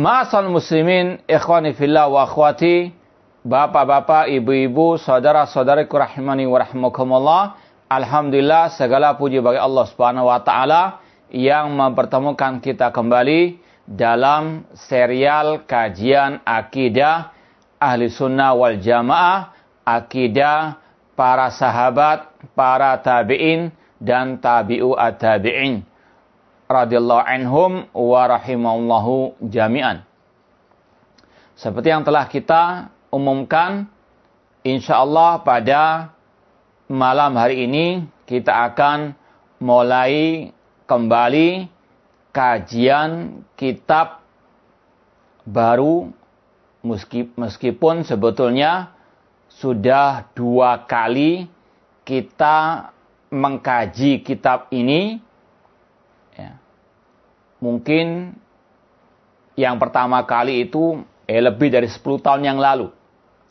Ma'asal muslimin, ikhwani fillah wa akhwati, bapak-bapak, ibu-ibu, saudara-saudariku rahimani wa rahimakumullah. Alhamdulillah segala puji bagi Allah Subhanahu wa taala yang mempertemukan kita kembali dalam serial kajian akidah ahli sunnah wal jamaah, akidah para sahabat, para tabi'in, dan tabi'u at-tabi'in radhiyallahu anhum wa rahimallahu jami'an. Seperti yang telah kita umumkan, insya Allah pada malam hari ini kita akan mulai kembali kajian kitab baru meskipun sebetulnya sudah dua kali kita mengkaji kitab ini. Mungkin yang pertama kali itu eh, lebih dari 10 tahun yang lalu.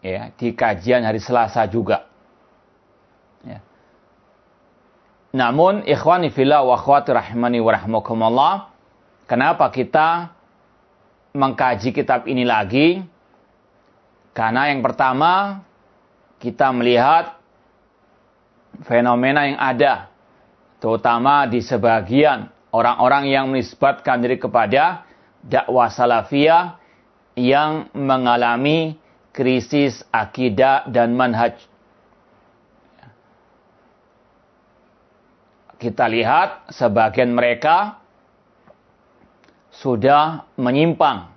Ya di kajian hari Selasa juga. Ya. namun ikhwani fillah wa akhwati rahimani wa rahmakumullah kenapa kita mengkaji kitab ini lagi? Karena yang pertama kita melihat fenomena yang ada terutama di sebagian orang-orang yang menisbatkan diri kepada dakwah salafiyah yang mengalami krisis akidah dan manhaj. Kita lihat sebagian mereka sudah menyimpang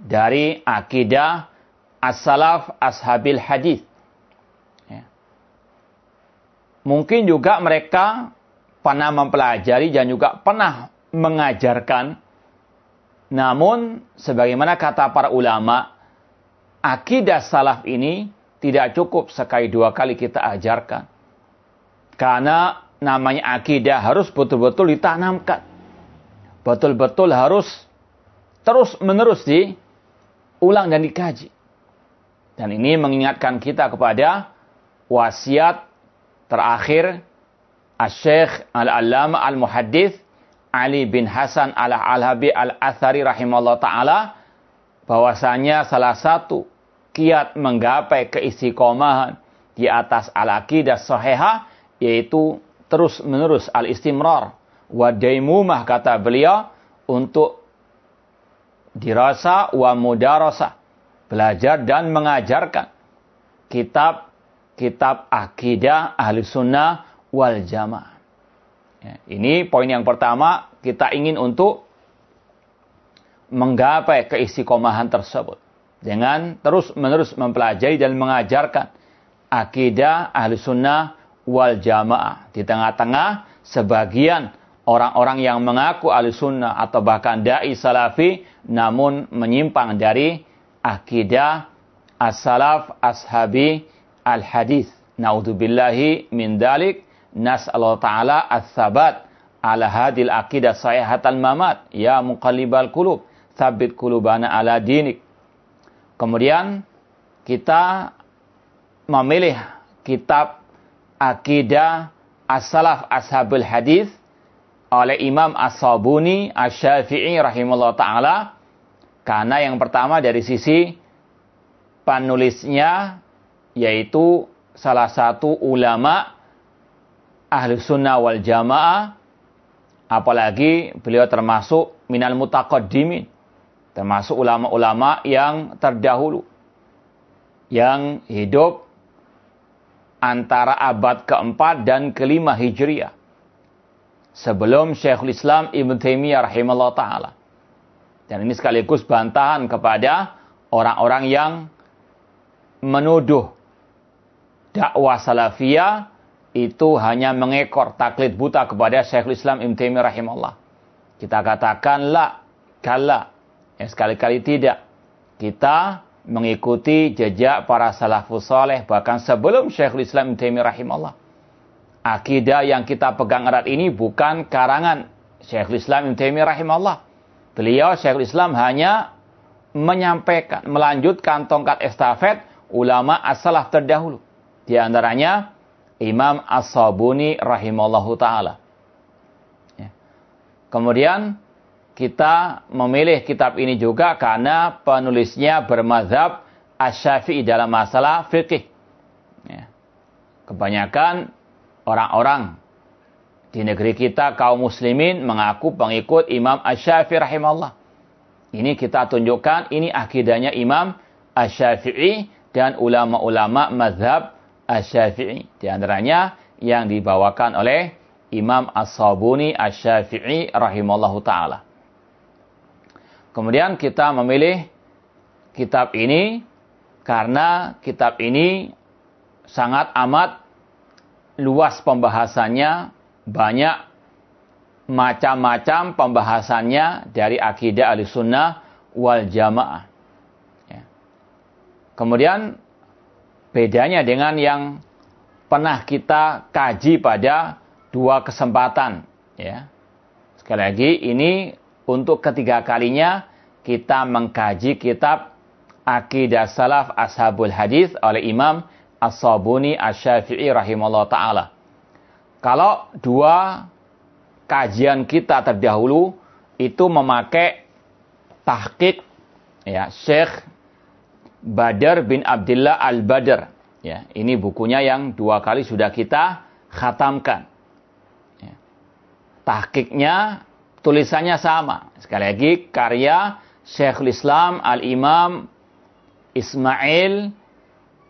dari akidah as-salaf ashabil hadis. Ya. Mungkin juga mereka pernah mempelajari dan juga pernah mengajarkan. Namun, sebagaimana kata para ulama, akidah salaf ini tidak cukup sekali dua kali kita ajarkan. Karena namanya akidah harus betul-betul ditanamkan. Betul-betul harus terus-menerus diulang dan dikaji. Dan ini mengingatkan kita kepada wasiat terakhir Al-Syeikh Al-Allama Al-Muhaddith Ali bin Hasan Al-Alhabi Al-Athari rahimahullah ta'ala bahwasanya salah satu kiat menggapai keistiqomahan di atas al-aqidah sahihah yaitu terus menerus al-istimrar. Wa daimumah kata beliau untuk dirasa wa mudarasa belajar dan mengajarkan kitab kitab akidah ahli sunnah wal jamaah. Ya, ini poin yang pertama kita ingin untuk menggapai keistiqomahan tersebut dengan terus menerus mempelajari dan mengajarkan akidah ahli sunnah wal jamaah di tengah-tengah sebagian orang-orang yang mengaku al-sunnah atau bahkan da'i salafi namun menyimpang dari akidah as-salaf ashabi al-hadis. Naudzubillahi min dalik nas'allahu ta'ala as-sabat ala hadil akidah sahihatal mamat ya muqallibal qulub tsabbit qulubana ala dinik. Kemudian kita memilih kitab akidah as-salaf ashabul hadis oleh Imam As-Sabuni Asy-Syafi'i rahimahullah taala karena yang pertama dari sisi penulisnya yaitu salah satu ulama ahli sunnah wal jamaah apalagi beliau termasuk minal mutaqaddimin termasuk ulama-ulama yang terdahulu yang hidup antara abad keempat dan kelima Hijriah. Sebelum Syekhul Islam Ibn Taimiyah rahimahullah ta'ala. Dan ini sekaligus bantahan kepada orang-orang yang menuduh dakwah salafiyah itu hanya mengekor taklid buta kepada Syekhul Islam Ibn Taimiyah rahimahullah. Kita katakan la, kala. Ya, sekali-kali tidak. Kita mengikuti jejak para salafus soleh bahkan sebelum Syekhul Islam Taimiyah rahimahullah. Akidah yang kita pegang erat ini bukan karangan Syekhul Islam Taimiyah rahimahullah. Beliau Syekhul Islam hanya menyampaikan, melanjutkan tongkat estafet ulama as-salaf terdahulu. Di antaranya Imam As-Sabuni rahimallahu taala. Ya. Kemudian kita memilih kitab ini juga karena penulisnya bermazhab asy dalam masalah fikih. Ya. Kebanyakan orang-orang di negeri kita kaum muslimin mengaku pengikut Imam Asy-Syafi'i rahimahullah. Ini kita tunjukkan ini akidahnya Imam Asy-Syafi'i dan ulama-ulama mazhab Asy-Syafi'i. Di antaranya yang dibawakan oleh Imam As-Sabuni Asy-Syafi'i rahimallahu taala. Kemudian kita memilih kitab ini karena kitab ini sangat amat luas pembahasannya, banyak macam-macam pembahasannya dari akidah al-sunnah wal jamaah. Ya. Kemudian bedanya dengan yang pernah kita kaji pada dua kesempatan. Ya. Sekali lagi ini untuk ketiga kalinya kita mengkaji kitab Aqidah Salaf Ashabul Hadis oleh Imam As-Sabuni Asy-Syafi'i rahimahullah taala. Kalau dua kajian kita terdahulu itu memakai tahqiq ya Syekh Badar bin Abdullah Al-Badr. Ya, ini bukunya yang dua kali sudah kita khatamkan. Ya. Tahqiqnya tulisannya sama. Sekali lagi karya Syekhul Islam Al-Imam Ismail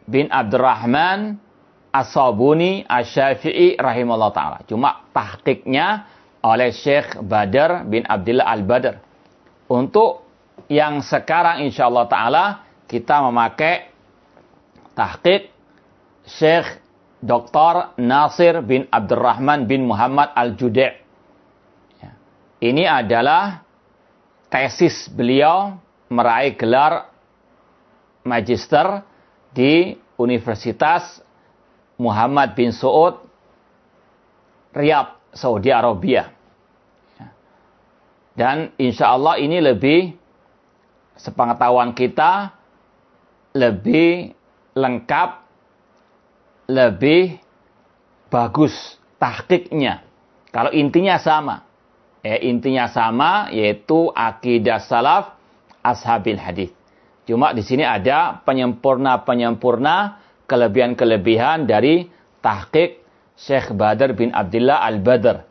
bin Abdurrahman As-Sabuni Asy-Syafi'i rahimahullah taala. Cuma tahqiqnya oleh Syekh Badar bin Abdullah Al-Badr. Untuk yang sekarang insyaallah taala kita memakai tahqiq Syekh Dr. Nasir bin Abdurrahman bin Muhammad Al-Judai ini adalah tesis beliau meraih gelar magister di Universitas Muhammad bin Saud Riyadh, Saudi Arabia. Dan insya Allah ini lebih sepengetahuan kita lebih lengkap, lebih bagus tahkiknya. Kalau intinya sama. Eh, intinya sama yaitu akidah salaf ashabil hadis. Cuma di sini ada penyempurna-penyempurna kelebihan-kelebihan dari tahqiq Syekh Badr bin Abdullah Al-Badr.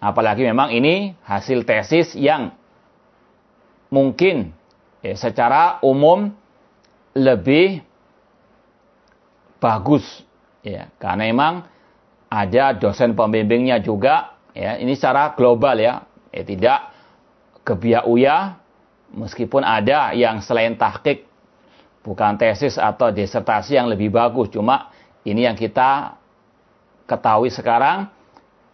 Apalagi memang ini hasil tesis yang mungkin ya, secara umum lebih bagus ya karena memang ada dosen pembimbingnya juga ya ini secara global ya eh, tidak kebiauya meskipun ada yang selain tahqiq bukan tesis atau disertasi yang lebih bagus cuma ini yang kita ketahui sekarang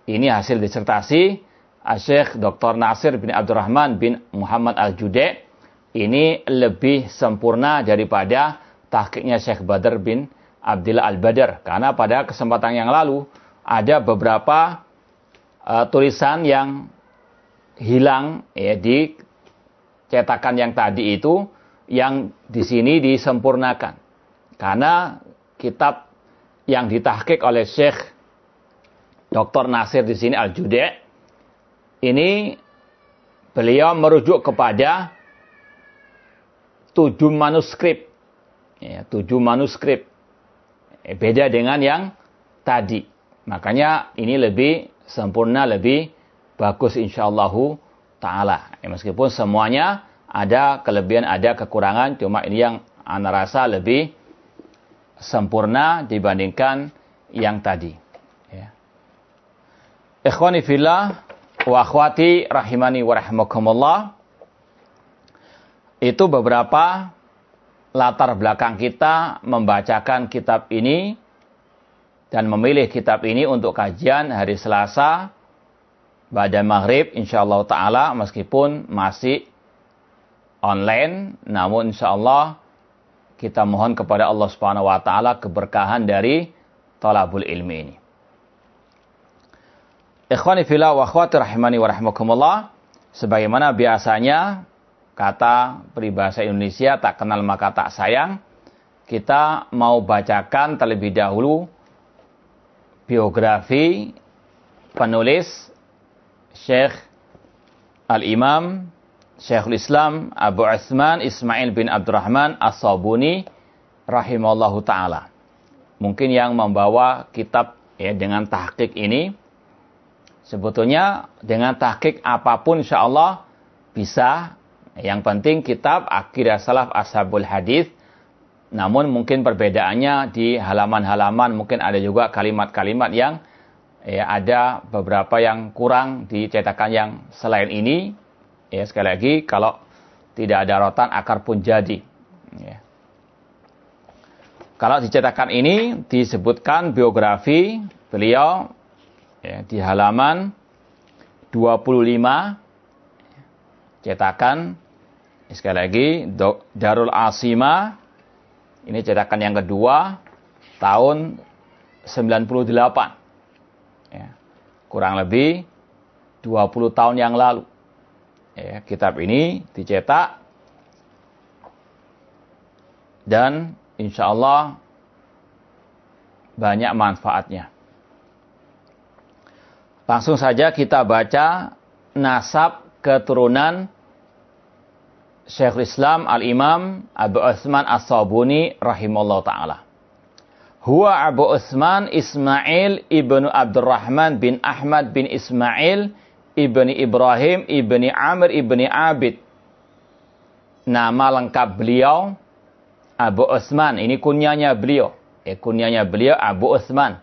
Ini hasil disertasi Syekh Dr. Nasir bin Abdurrahman bin Muhammad Al-Jude. Ini lebih sempurna daripada tahkiknya Syekh Badr bin Abdullah Al-Badr. Karena pada kesempatan yang lalu ada beberapa uh, tulisan yang hilang ya di cetakan yang tadi itu yang di sini disempurnakan. Karena kitab yang ditahkik oleh Syekh Dr. Nasir di sini Al-Jude ini beliau merujuk kepada tujuh manuskrip. Ya, tujuh manuskrip. Eh, beda dengan yang tadi. Makanya ini lebih sempurna, lebih bagus insyaallah taala. Ya, meskipun semuanya ada kelebihan, ada kekurangan, cuma ini yang anda rasa lebih sempurna dibandingkan yang tadi. Ya. Ikhwani fillah wa akhwati rahimani wa. Itu beberapa latar belakang kita membacakan kitab ini dan memilih kitab ini untuk kajian hari Selasa pada maghrib insyaallah taala meskipun masih online namun insyaallah kita mohon kepada Allah Subhanahu wa taala keberkahan dari talabul ilmi ini. Ikhwani fillah wa akhwati rahimani wa rahmakumullah sebagaimana biasanya kata peribahasa Indonesia tak kenal maka tak sayang kita mau bacakan terlebih dahulu biografi penulis Syekh Al-Imam Syekhul Islam Abu Asman Ismail bin Abdurrahman As-Sabuni rahimallahu taala. Mungkin yang membawa kitab ya dengan tahqiq ini sebetulnya dengan tahqiq apa pun insyaallah bisa yang penting kitab Aqidah Salaf Ashabul Hadis namun mungkin perbedaannya di halaman-halaman mungkin ada juga kalimat-kalimat yang ya ada beberapa yang kurang di cetakan yang selain ini. Ya sekali lagi kalau tidak ada rotan akar pun jadi. Ya. Kalau di cetakan ini disebutkan biografi beliau ya, di halaman 25 cetakan sekali lagi Darul Asima ini cetakan yang kedua tahun 98. Ya. Kurang lebih 20 tahun yang lalu. Ya, kitab ini dicetak dan insya Allah banyak manfaatnya. Langsung saja kita baca nasab keturunan Syekhul Islam Al-Imam Abu Utsman As-Sabuni rahimallahu taala. Huwa Abu Utsman Ismail ibnu Abdurrahman bin Ahmad bin Ismail ibni Ibrahim ibni Amr ibni Abid. Nama lengkap beliau Abu Utsman. Ini kunyanya beliau. Eh, kunyanya beliau Abu Utsman.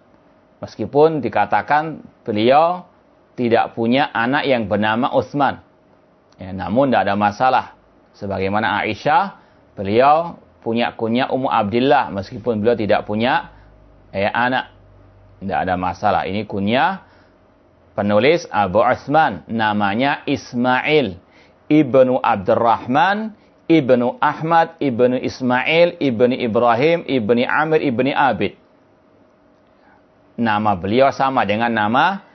Meskipun dikatakan beliau tidak punya anak yang bernama Utsman. Ya, namun tidak ada masalah Sebagaimana Aisyah, beliau punya kunyah Ummu Abdillah meskipun beliau tidak punya eh, anak. Tidak ada masalah. Ini kunyah penulis Abu Utsman namanya Ismail ibnu Abdurrahman ibnu Ahmad ibnu Ismail ibnu Ibrahim ibnu Amr ibnu Abid. Nama beliau sama dengan nama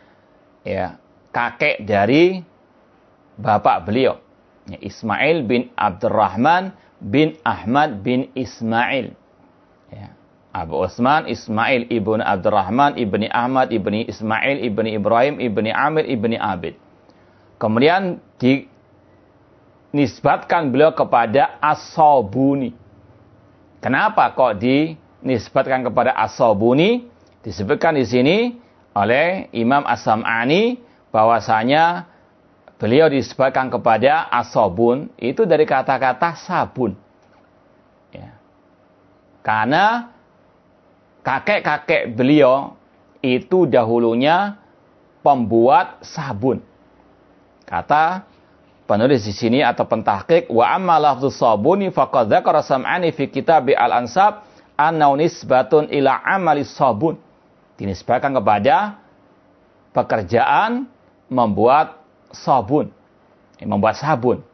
ya kakek dari bapak beliau. Ismail bin Abdurrahman bin Ahmad bin Ismail. Ya. Abu Utsman Ismail ibn Abdurrahman ibni Ahmad ibni Ismail ibni Ibrahim ibni Amir ibni Abid. Kemudian dinisbatkan beliau kepada As-Sabuni. Kenapa kok dinisbatkan kepada As-Sabuni? Disebutkan di sini oleh Imam As-Sam'ani bahwasanya beliau disebutkan kepada asobun itu dari kata-kata sabun. Ya. Karena kakek-kakek beliau itu dahulunya pembuat sabun. Kata penulis di sini atau pentahqiq wa amma lafdhu sabuni faqad dzakara sam'ani fi kitab al-ansab annahu nisbatun ila amali sabun. Dinisbahkan kepada pekerjaan membuat sabun, membuat sabun.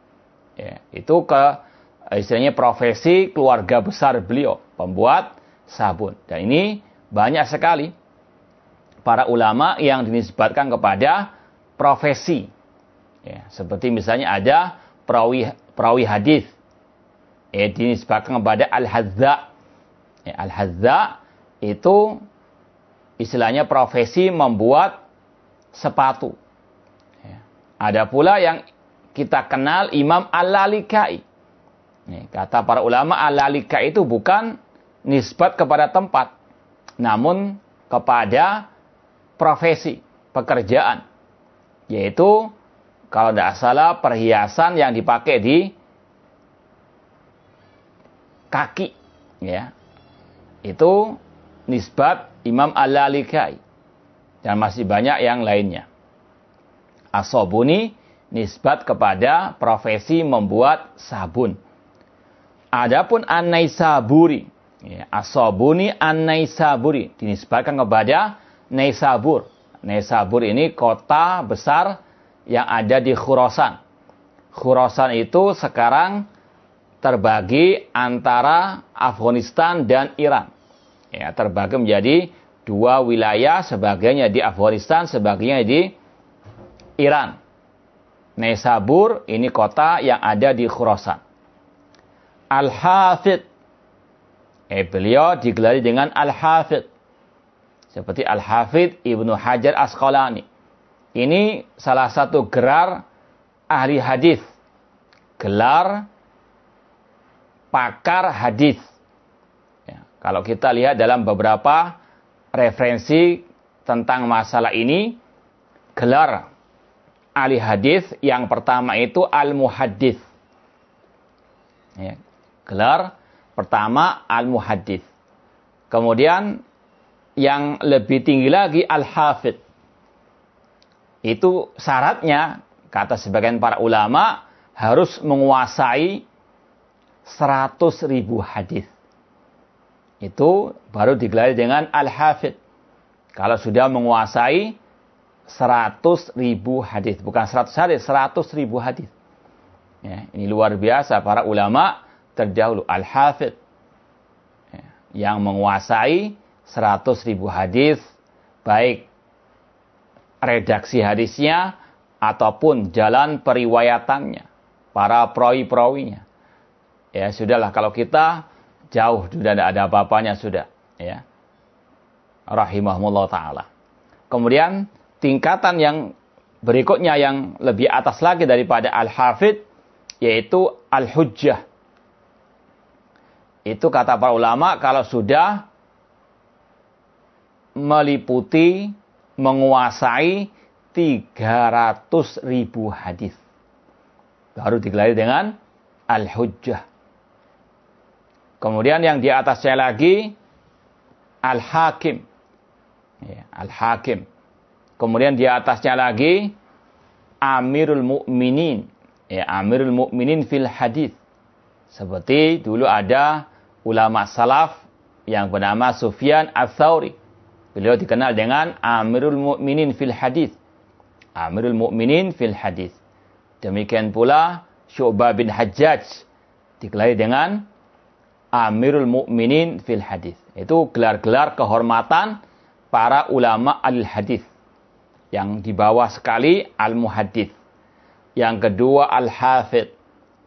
Ya, itu ke istilahnya profesi keluarga besar beliau, pembuat sabun. Dan ini banyak sekali para ulama yang dinisbatkan kepada profesi. Ya, seperti misalnya ada perawi perawi hadis ya, dinisbatkan kepada al-hadza. Ya, al-hadza itu istilahnya profesi membuat sepatu. Ada pula yang kita kenal Imam Al-Lalikai. Kata para ulama Al-Lalikai itu bukan nisbat kepada tempat, namun kepada profesi, pekerjaan. Yaitu kalau tidak salah perhiasan yang dipakai di kaki. ya Itu nisbat Imam Al-Lalikai. Dan masih banyak yang lainnya. Asobuni nisbat kepada profesi membuat sabun. Adapun An-Naisaburi. Ya, Asobuni An-Naisaburi. Dinisbatkan kepada Naisabur. Naisabur ini kota besar yang ada di Khurasan. Khurasan itu sekarang terbagi antara Afghanistan dan Iran. Ya, terbagi menjadi dua wilayah, sebagainya di Afghanistan, sebagainya di Iran. Naisabur ini kota yang ada di Khurasan. Al-Hafid. Eh, beliau digelari dengan Al-Hafid seperti Al-Hafidh Ibnu Hajar Asqalani. Ini salah satu gerar ahli hadis. Gelar pakar hadis. Ya, kalau kita lihat dalam beberapa referensi tentang masalah ini, gelar ahli hadis yang pertama itu al-muhaddis. Ya, gelar pertama al-muhaddis. Kemudian yang lebih tinggi lagi al-hafid. Itu syaratnya, kata sebagian para ulama, harus menguasai 100 ribu hadis. Itu baru digelar dengan al-hafid. Kalau sudah menguasai 100 ribu hadis, bukan 100 hadis, 100 ribu hadis. Ya, ini luar biasa para ulama terdahulu al-hafid ya, yang menguasai 100 ribu hadis, baik redaksi hadisnya ataupun jalan periwayatannya, para perawi-perawinya. Ya sudahlah kalau kita jauh sudah tidak ada apa-apanya sudah, ya. Rahimahullah taala. Kemudian tingkatan yang berikutnya yang lebih atas lagi daripada al-hafid yaitu al-hujjah. Itu kata para ulama kalau sudah meliputi menguasai 300 ribu hadis. Baru digelari dengan al-hujjah. Kemudian yang di atasnya lagi al-hakim. Ya, al-hakim. Kemudian di atasnya lagi amirul mu'minin. Ya, amirul mu'minin fil hadis. Seperti dulu ada ulama salaf yang bernama Sufyan al-Thawri Beliau dikenal dengan Amirul Mukminin fil Hadis. Amirul Mukminin fil Hadis. Demikian pula Syu'bah bin Hajjaj dikelari dengan Amirul Mukminin fil Hadis. Itu gelar-gelar kehormatan para ulama al-hadis. Yang di bawah sekali al-muhaddis. Yang kedua al-hafid.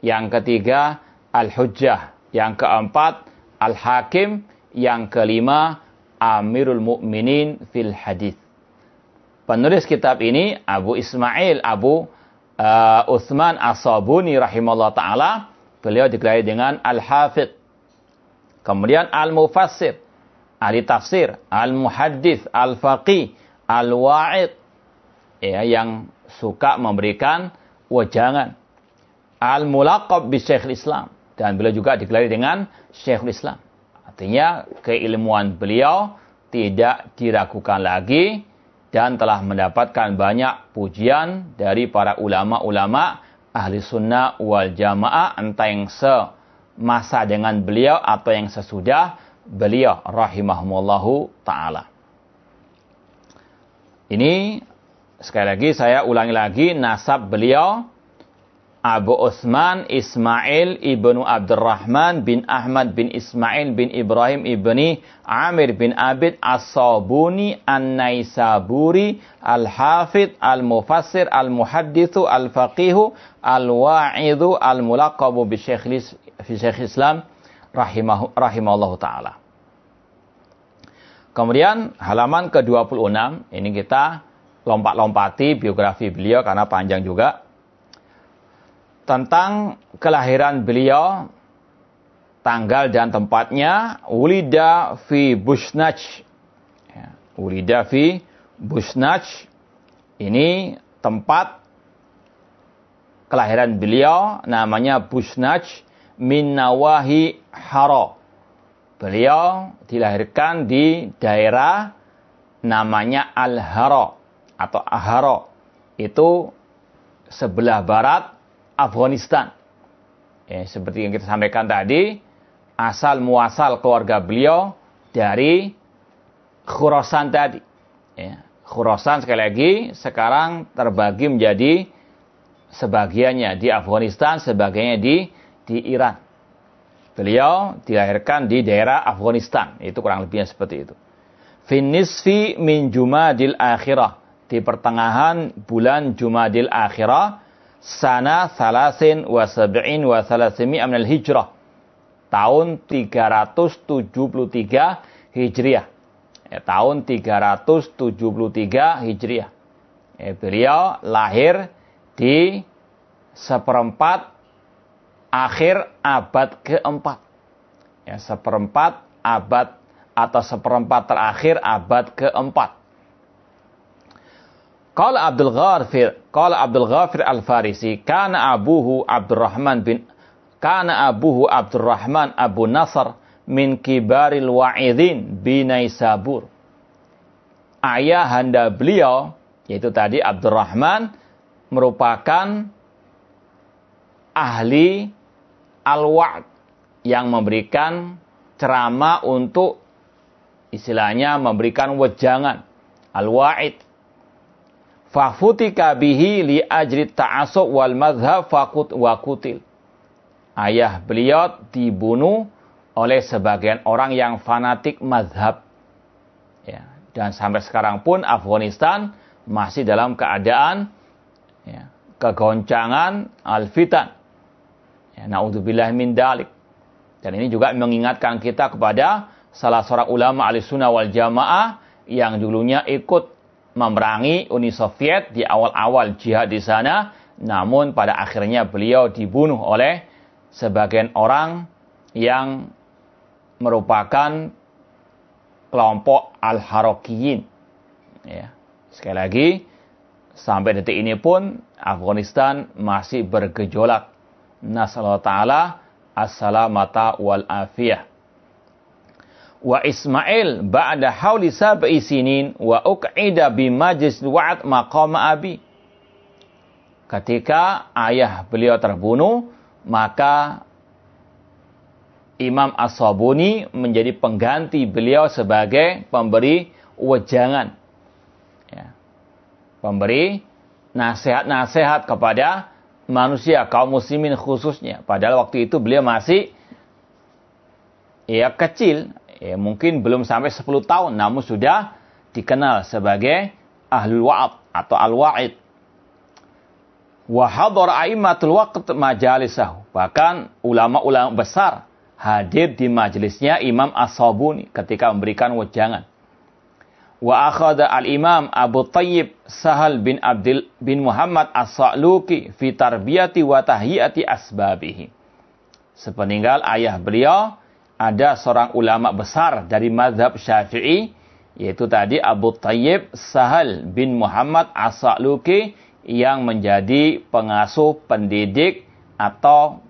Yang ketiga al-hujjah. Yang keempat al-hakim. Yang kelima Amirul Mukminin fil Hadis. Penulis kitab ini Abu Ismail Abu uh, Utsman As-Sabuni rahimahullah taala, beliau digelari dengan Al-Hafidh. Kemudian Al-Mufassir, ahli tafsir, Al-Muhaddis, Al-Faqih, Al-Wa'id ya yang suka memberikan wajangan. Al-Mulaqab bi Syekhul Islam dan beliau juga digelari dengan Syekhul Islam. Artinya keilmuan beliau tidak diragukan lagi dan telah mendapatkan banyak pujian dari para ulama-ulama ahli sunnah wal jamaah entah yang semasa dengan beliau atau yang sesudah beliau rahimahumullahu ta'ala. Ini sekali lagi saya ulangi lagi nasab beliau Abu Utsman Ismail ibnu Abdurrahman bin Ahmad bin Ismail bin Ibrahim ibni Amir bin Abid As-Sabuni An-Naisaburi Al-Hafid Al-Mufassir Al-Muhaddithu Al-Faqihu Al-Wa'idhu Al-Mulaqabu bi Syekh Islam rahimahu, rahimahullah ta'ala. Kemudian halaman ke-26 ini kita lompat-lompati biografi beliau karena panjang juga tentang kelahiran beliau, tanggal dan tempatnya, Ulida fi Busnaj. Ya, Ulida fi Busnaj. Ini tempat kelahiran beliau namanya Busnaj min Nawahi Haro. Beliau dilahirkan di daerah namanya Al-Haro atau Aharo. Itu sebelah barat Afghanistan. Ya, seperti yang kita sampaikan tadi, asal muasal keluarga beliau dari Khurasan tadi. Ya, Khurasan sekali lagi sekarang terbagi menjadi sebagiannya di Afghanistan, sebagiannya di di Iran. Beliau dilahirkan di daerah Afghanistan. Itu kurang lebihnya seperti itu. Finisfi min Jumadil Akhirah. Di pertengahan bulan Jumadil Akhirah sana salasin wa sab'in wa salasimi amnal hijrah. Tahun 373 Hijriah. Ya, tahun 373 Hijriah. Ya, beliau lahir di seperempat akhir abad keempat. Ya, seperempat abad atau seperempat terakhir abad keempat. Qala Abdul Ghafir, qala Abdul Ghafir Al-Farisi, kana abuhu Abdurrahman bin kana abuhu Abdurrahman Abu Nasr min kibaril wa'idhin binaisabur. Ayah handa beliau, yaitu tadi Abdurrahman, merupakan ahli al-wa'd yang memberikan ceramah untuk istilahnya memberikan wejangan al-wa'id Fafutika bihi li ajri ta'asub wal madhab fakut wa kutil. Ayah beliau dibunuh oleh sebagian orang yang fanatik madhab. Ya, dan sampai sekarang pun Afghanistan masih dalam keadaan ya, kegoncangan al-fitan. Ya, Na'udzubillah min dalik. Dan ini juga mengingatkan kita kepada salah seorang ulama al-sunnah wal jamaah yang dulunya ikut memerangi Uni Soviet di awal-awal jihad di sana, namun pada akhirnya beliau dibunuh oleh sebagian orang yang merupakan kelompok Al-Harokiyin. Ya. Sekali lagi, sampai detik ini pun Afghanistan masih bergejolak. Nasallahu ta'ala as-salamata wal afiyah wa Ismail ba'da hauli sab'i sinin wa uq'ida bi majlis wa'ad maqama abi. Ketika ayah beliau terbunuh, maka Imam As-Sabuni menjadi pengganti beliau sebagai pemberi wejangan. Ya. Pemberi nasihat-nasihat kepada manusia, kaum muslimin khususnya. Padahal waktu itu beliau masih ya kecil, ya, mungkin belum sampai 10 tahun namun sudah dikenal sebagai ahlul wa'ad atau al-wa'id. Wa hadara aimatul waqt majalisahu. Bahkan ulama-ulama besar hadir di majelisnya Imam As-Sabuni ketika memberikan wejangan. Wa akhada al-Imam Abu Tayyib Sahal bin Abdul bin Muhammad As-Sa'luki fi tarbiyati wa tahiyati asbabihi. Sepeninggal ayah beliau, ada seorang ulama besar dari mazhab syafi'i, yaitu tadi Abu Tayyib Sahal bin Muhammad As-Sa'luki yang menjadi pengasuh pendidik atau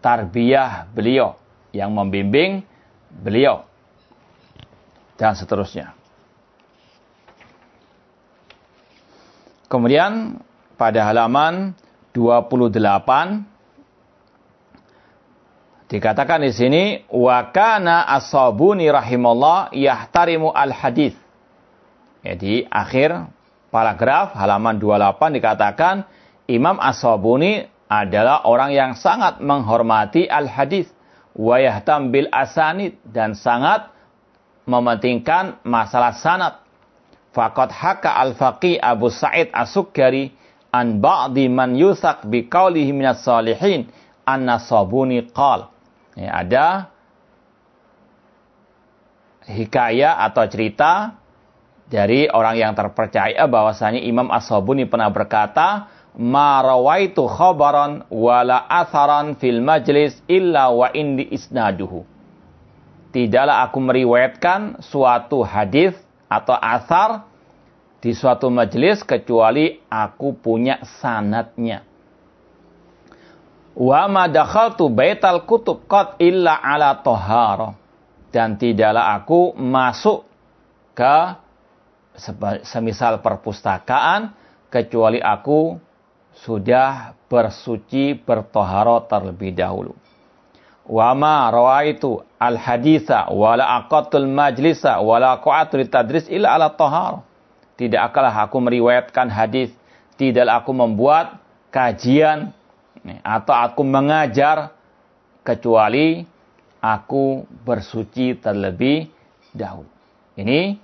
petarbiyah beliau yang membimbing beliau dan seterusnya. Kemudian pada halaman 28 Dikatakan di sini wa kana ashabuni rahimallah yahtarimu al hadis. Jadi akhir paragraf halaman 28 dikatakan Imam As-Sabuni adalah orang yang sangat menghormati al-hadis wa yahtam bil asanid dan sangat mementingkan masalah sanad. Faqad haka al-faqih Abu Sa'id As-Sukkari an ba'di man yusak bi qawlihi minas salihin anna sabuni qal. Ya, ada hikayah atau cerita dari orang yang terpercaya bahwasanya Imam As-Sabuni pernah berkata, "Ma rawaitu khabaran wala atharan fil majlis illa wa indi isnaduhu." Tidaklah aku meriwayatkan suatu hadis atau asar di suatu majelis kecuali aku punya sanatnya. Wa ma dakhaltu baital kutub qad illa ala tahara. Dan tidaklah aku masuk ke semisal perpustakaan kecuali aku sudah bersuci bertoharo terlebih dahulu. Wa ma rawaitu al haditha wala aqatul majlisa wala qa'atul tadris illa ala tahar. Tidak akalah aku meriwayatkan hadis, tidak aku membuat kajian atau aku mengajar kecuali aku bersuci terlebih dahulu. Ini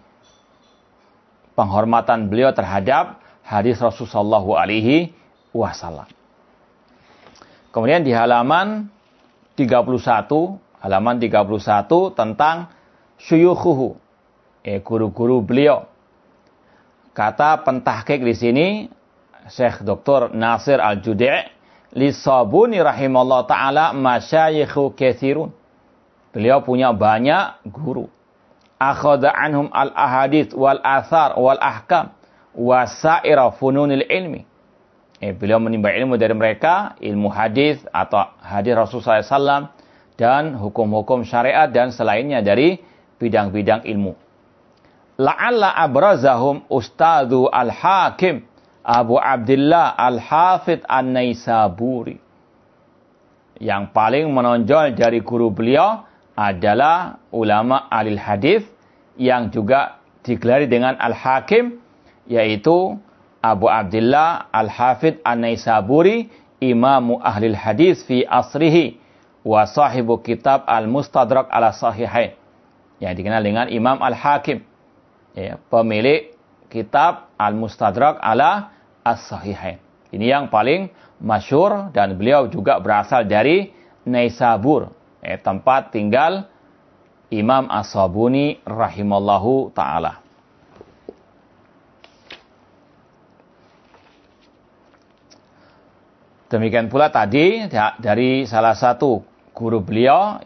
penghormatan beliau terhadap hadis Rasulullah alaihi wasallam. Kemudian di halaman 31 halaman 31 tentang syuyukhuhu, eh, guru-guru beliau. Kata pentahkik di sini, Syekh Dr. Nasir Al-Judi' li sabuni rahimallahu taala masyayikhu kathirun. Beliau punya banyak guru. Akhadha anhum al-ahadith wal athar wal ahkam wasaira fununil ilmi. Eh, beliau menimba ilmu dari mereka, ilmu hadis atau hadis Rasulullah SAW, dan hukum-hukum syariat dan selainnya dari bidang-bidang ilmu. La'alla abrazahum ustadu al-hakim Abu Abdullah al-Hafidh an-Naisaburi. Yang paling menonjol dari guru beliau adalah ulama alil hadis yang juga digelari dengan al-hakim yaitu Abu Abdullah al-Hafidh an-Naisaburi imamu ahlil hadis fi asrihi wa sahibu kitab al-mustadrak ala sahihain yang dikenal dengan Imam al-Hakim ya, pemilik kitab al-mustadrak ala as-sahihain. Ini yang paling masyur dan beliau juga berasal dari Naisabur ya, tempat tinggal Imam As-Sabuni rahimallahu taala. Demikian pula tadi dari salah satu guru beliau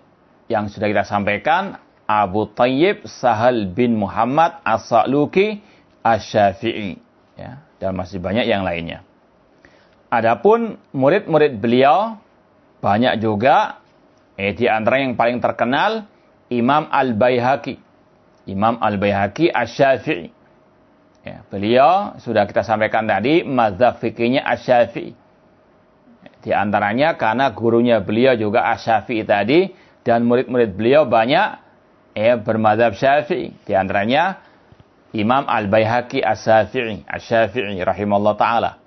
yang sudah kita sampaikan Abu Tayyib Sahal bin Muhammad As-Sa'luki Asy-Syafi'i. Ya dan masih banyak yang lainnya. Adapun murid-murid beliau banyak juga eh di antara yang paling terkenal Imam Al-Baihaqi. Imam Al-Baihaqi Asy-Syafi'i. Ya, beliau sudah kita sampaikan tadi mazhab fikihnya Asy-Syafi'i. Di antaranya karena gurunya beliau juga Asyafi'i tadi dan murid-murid beliau banyak ya bermadhab Syafi'i. Di antaranya Imam Al-Baihaqi As-Syafi'i, Asy-Syafi'i rahimallahu taala.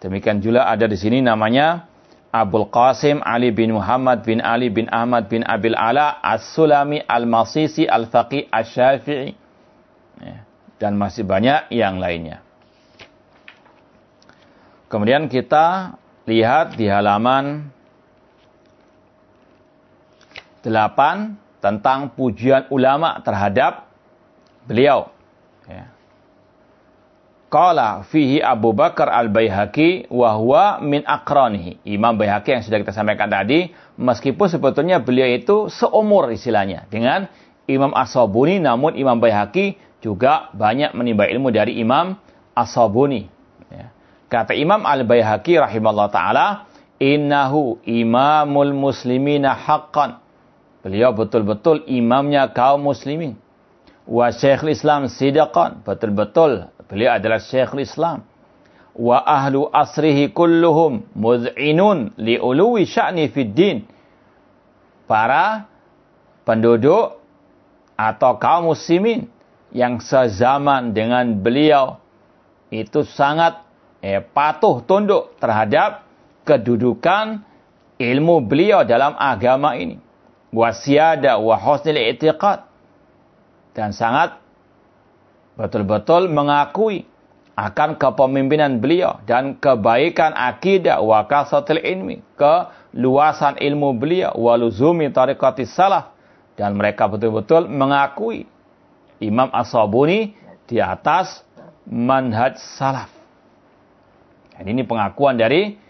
Demikian juga ada di sini namanya Abdul Qasim Ali bin Muhammad bin Ali bin Ahmad bin Abil Ala As-Sulami Al-Masisi Al-Faqih Asy-Syafi'i. Ya, dan masih banyak yang lainnya. Kemudian kita lihat di halaman 8 tentang pujian ulama terhadap beliau. Ya. Qala fihi Abu Bakar al-Baihaqi wa huwa min akranihi. Imam Baihaqi yang sudah kita sampaikan tadi, meskipun sebetulnya beliau itu seumur istilahnya dengan Imam As-Sabuni, namun Imam Baihaqi juga banyak menimba ilmu dari Imam As-Sabuni. Kata Imam Al-Baihaqi rahimahullah ta'ala, Innahu imamul muslimina haqqan. Beliau betul-betul imamnya kaum muslimin. Wa syekhul islam sidaqan. Betul-betul beliau adalah syekhul islam. Wa ahlu asrihi kulluhum muz'inun li'uluwi sya'ni fid din. Para penduduk atau kaum muslimin yang sezaman dengan beliau itu sangat eh, patuh tunduk terhadap kedudukan ilmu beliau dalam agama ini. Wasiyada wa husnil i'tiqad. Dan sangat betul-betul mengakui akan kepemimpinan beliau dan kebaikan akidah wa kasatil ilmi, keluasan ilmu beliau wa luzumi tariqati salaf dan mereka betul-betul mengakui Imam As-Sabuni di atas manhaj salaf. Dan ini pengakuan dari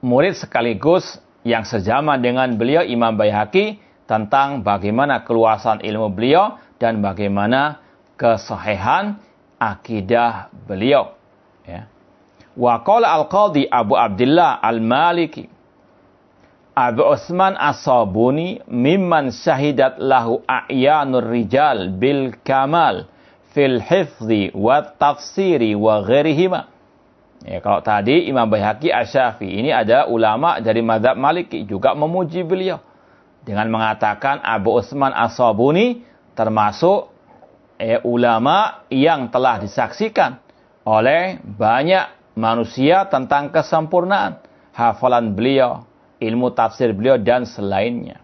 murid sekaligus yang sejaman dengan beliau Imam Baihaqi tentang bagaimana keluasan ilmu beliau dan bagaimana kesahihan akidah beliau. Ya. Wa qala al-qadhi Abu Abdullah al-Maliki Abu Utsman As-Sabuni mimman syahidat lahu a'yanur rijal bil kamal fil hifzi wa tafsiri wa ghairihima. Ya, kalau tadi Imam Baihaqi Asyafi ini ada ulama dari madhab Maliki juga memuji beliau dengan mengatakan Abu Utsman As-Sabuni termasuk eh, ulama yang telah disaksikan oleh banyak manusia tentang kesempurnaan hafalan beliau, ilmu tafsir beliau dan selainnya.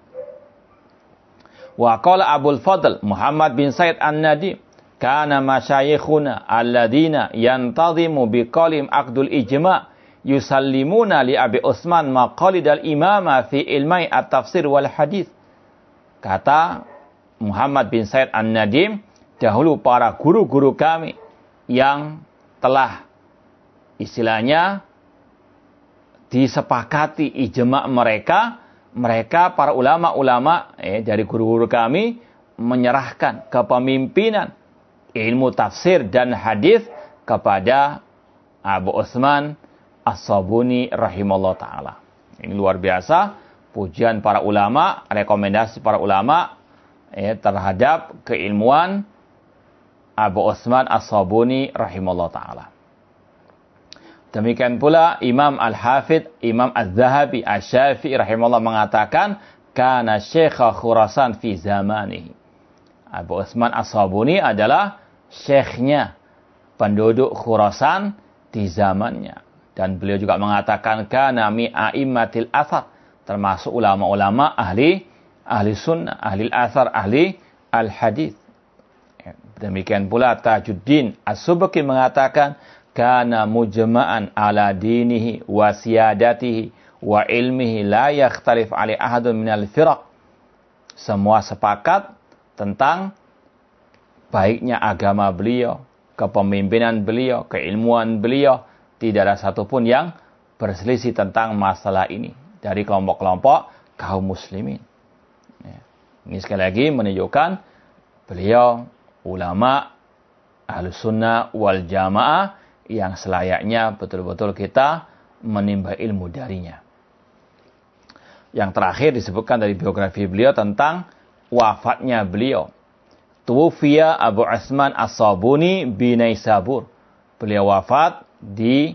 Wa qala Abdul Fadl Muhammad bin Said An-Nadim kana masyayikhuna alladina yantazimu biqalim aqdul ijma' yusallimuna li Abi Utsman maqalid al-imama fi ilmai at-tafsir wal hadis. Kata Muhammad bin Said An-Nadim, dahulu para guru-guru kami yang telah istilahnya disepakati ijma mereka, mereka para ulama-ulama eh, dari guru-guru kami menyerahkan kepemimpinan ilmu tafsir dan hadis kepada Abu Utsman As-Sabuni rahimallahu taala. Ini luar biasa pujian para ulama, rekomendasi para ulama eh, terhadap keilmuan Abu Utsman As-Sabuni rahimallahu taala. Demikian pula Imam Al-Hafidh, Imam Az-Zahabi, Asy-Syafi'i rahimahullah mengatakan kana Syekh Khurasan fi zamanihi. Abu Utsman As-Sabuni adalah syekhnya penduduk Khurasan di zamannya. Dan beliau juga mengatakan kana mi a'immatil termasuk ulama-ulama ahli ahli sunnah, ahli al-athar, ahli al-hadis. Demikian pula Tajuddin As-Subki mengatakan kana mujma'an ala dinihi wa siyadatihi wa ilmihi la yakhtalif ali ahadun minal firaq. Semua sepakat tentang baiknya agama beliau, kepemimpinan beliau, keilmuan beliau. Tidak ada satupun yang berselisih tentang masalah ini dari kelompok-kelompok kaum muslimin. Ini sekali lagi menunjukkan beliau ulama ahlu sunnah wal jamaah yang selayaknya betul-betul kita menimba ilmu darinya. Yang terakhir disebutkan dari biografi beliau tentang wafatnya beliau. Tuwfiya Abu Asman As-Sabuni binai Sabur. Beliau wafat di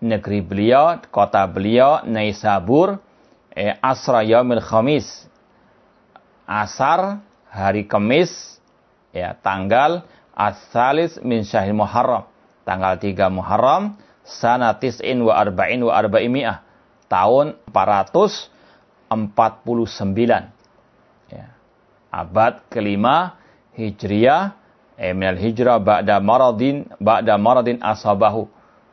negeri beliau, kota beliau, Naisabur, eh, Asra Yaumil Khamis. Asar hari Kamis, ya, tanggal As-Salis min Syahil Muharram. Tanggal 3 Muharram sana tis'in wa arba'in wa arba'imi'ah. Tahun 449 ya. abad kelima Hijriyah eh, minal hijrah ba'da maradin ba'da maradin asabahu.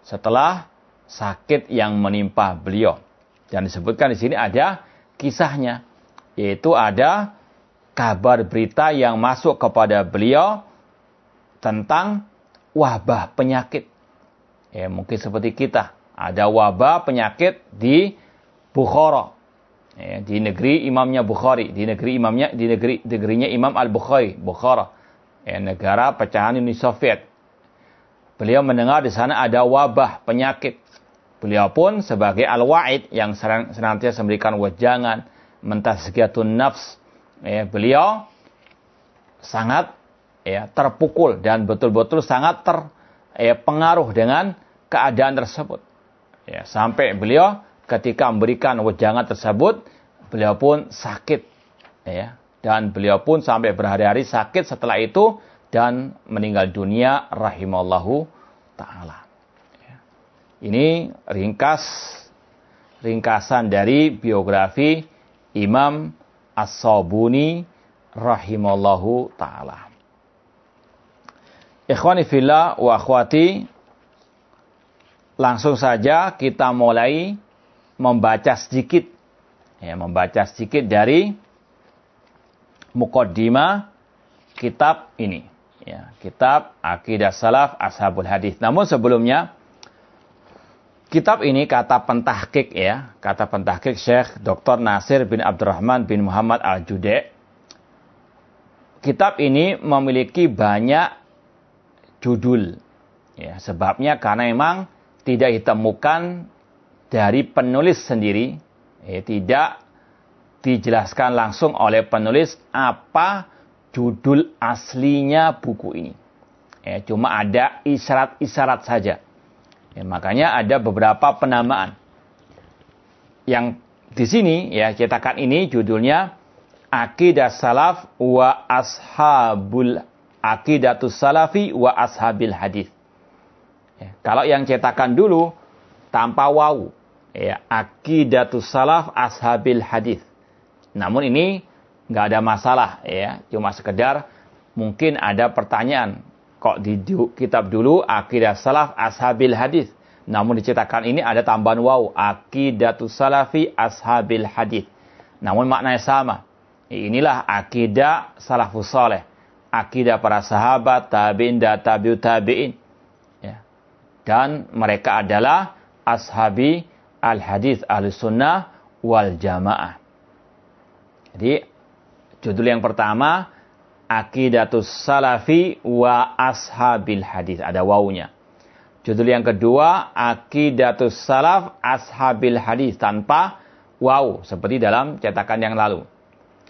Setelah sakit yang menimpa beliau. Dan disebutkan di sini ada kisahnya yaitu ada kabar berita yang masuk kepada beliau tentang wabah penyakit. Ya, mungkin seperti kita. Ada wabah penyakit di Bukhara. Ya, di negeri imamnya Bukhari. Di negeri imamnya, di negeri negerinya Imam Al-Bukhari. Bukhara. Ya, negara pecahan Uni Soviet. Beliau mendengar di sana ada wabah penyakit. Beliau pun sebagai al-wa'id yang senantiasa memberikan wejangan, mentasgiatun nafs. Ya, beliau sangat ya terpukul dan betul-betul sangat terpengaruh ya, dengan keadaan tersebut. Ya, sampai beliau ketika memberikan wejangan tersebut, beliau pun sakit. Ya, dan beliau pun sampai berhari-hari sakit setelah itu dan meninggal dunia rahimallahu taala. Ya. Ini ringkas ringkasan dari biografi Imam As-Sabuni rahimallahu taala. Ikhwani fillah wa akhwati langsung saja kita mulai membaca sedikit ya membaca sedikit dari mukaddimah kitab ini ya kitab Aqidah Salaf Ashabul Hadis. Namun sebelumnya kitab ini kata pentahkik ya, kata pentahkik Syekh Dr. Nasir bin Abdurrahman bin Muhammad Al-Jude. Kitab ini memiliki banyak judul. Ya, sebabnya karena memang tidak ditemukan dari penulis sendiri, ya, tidak dijelaskan langsung oleh penulis apa judul aslinya buku ini. Ya, cuma ada isyarat-isyarat saja. Ya, makanya ada beberapa penamaan. Yang di sini ya cetakan ini judulnya Akidah Salaf wa Ashabul Akidatus Salafi wa Ashabil Hadis. Ya, kalau yang cetakan dulu tanpa wawu, ya, Akidatus Salaf Ashabil Hadis. Namun ini nggak ada masalah, ya, cuma sekedar mungkin ada pertanyaan. Kok di kitab dulu Akidah Salaf Ashabil Hadis. Namun dicetakan ini ada tambahan wawu, Akidatus Salafi Ashabil Hadis. Namun maknanya sama. Inilah akidah salafus soleh akidah para sahabat, tabi'in dan tabi'ut tabi'in. Ya. Dan mereka adalah ashabi al-hadis al-sunnah wal jamaah. Jadi judul yang pertama Aqidatus Salafi wa Ashabil Hadis ada wawunya. Judul yang kedua Aqidatus Salaf Ashabil Hadis tanpa waw seperti dalam cetakan yang lalu.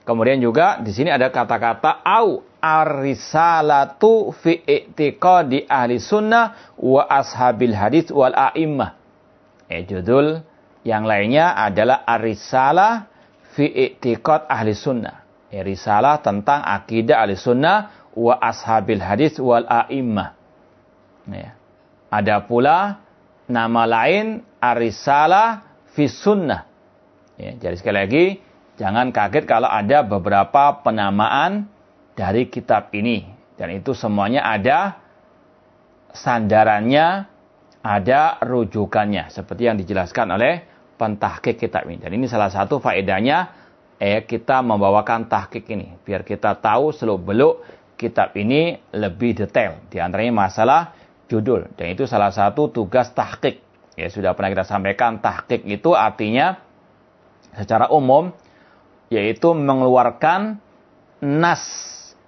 Kemudian juga di sini ada kata-kata au ar-risalatu fi i'tiqadi ahli sunnah wa ashabil hadis wal a'immah. Eh, judul yang lainnya adalah ar-risalah fi ahli sunnah. Eh, risalah tentang akidah ahli sunnah wa ashabil hadis wal a'immah. Ya. Ada pula nama lain ar-risalah fi sunnah. Ya, jadi sekali lagi Jangan kaget kalau ada beberapa penamaan dari kitab ini. Dan itu semuanya ada sandarannya, ada rujukannya. Seperti yang dijelaskan oleh pentahkik kitab ini. Dan ini salah satu faedahnya eh, kita membawakan tahkik ini. Biar kita tahu seluk-beluk kitab ini lebih detail. Di antaranya masalah judul. Dan itu salah satu tugas tahkik. Ya, sudah pernah kita sampaikan tahkik itu artinya secara umum yaitu mengeluarkan nas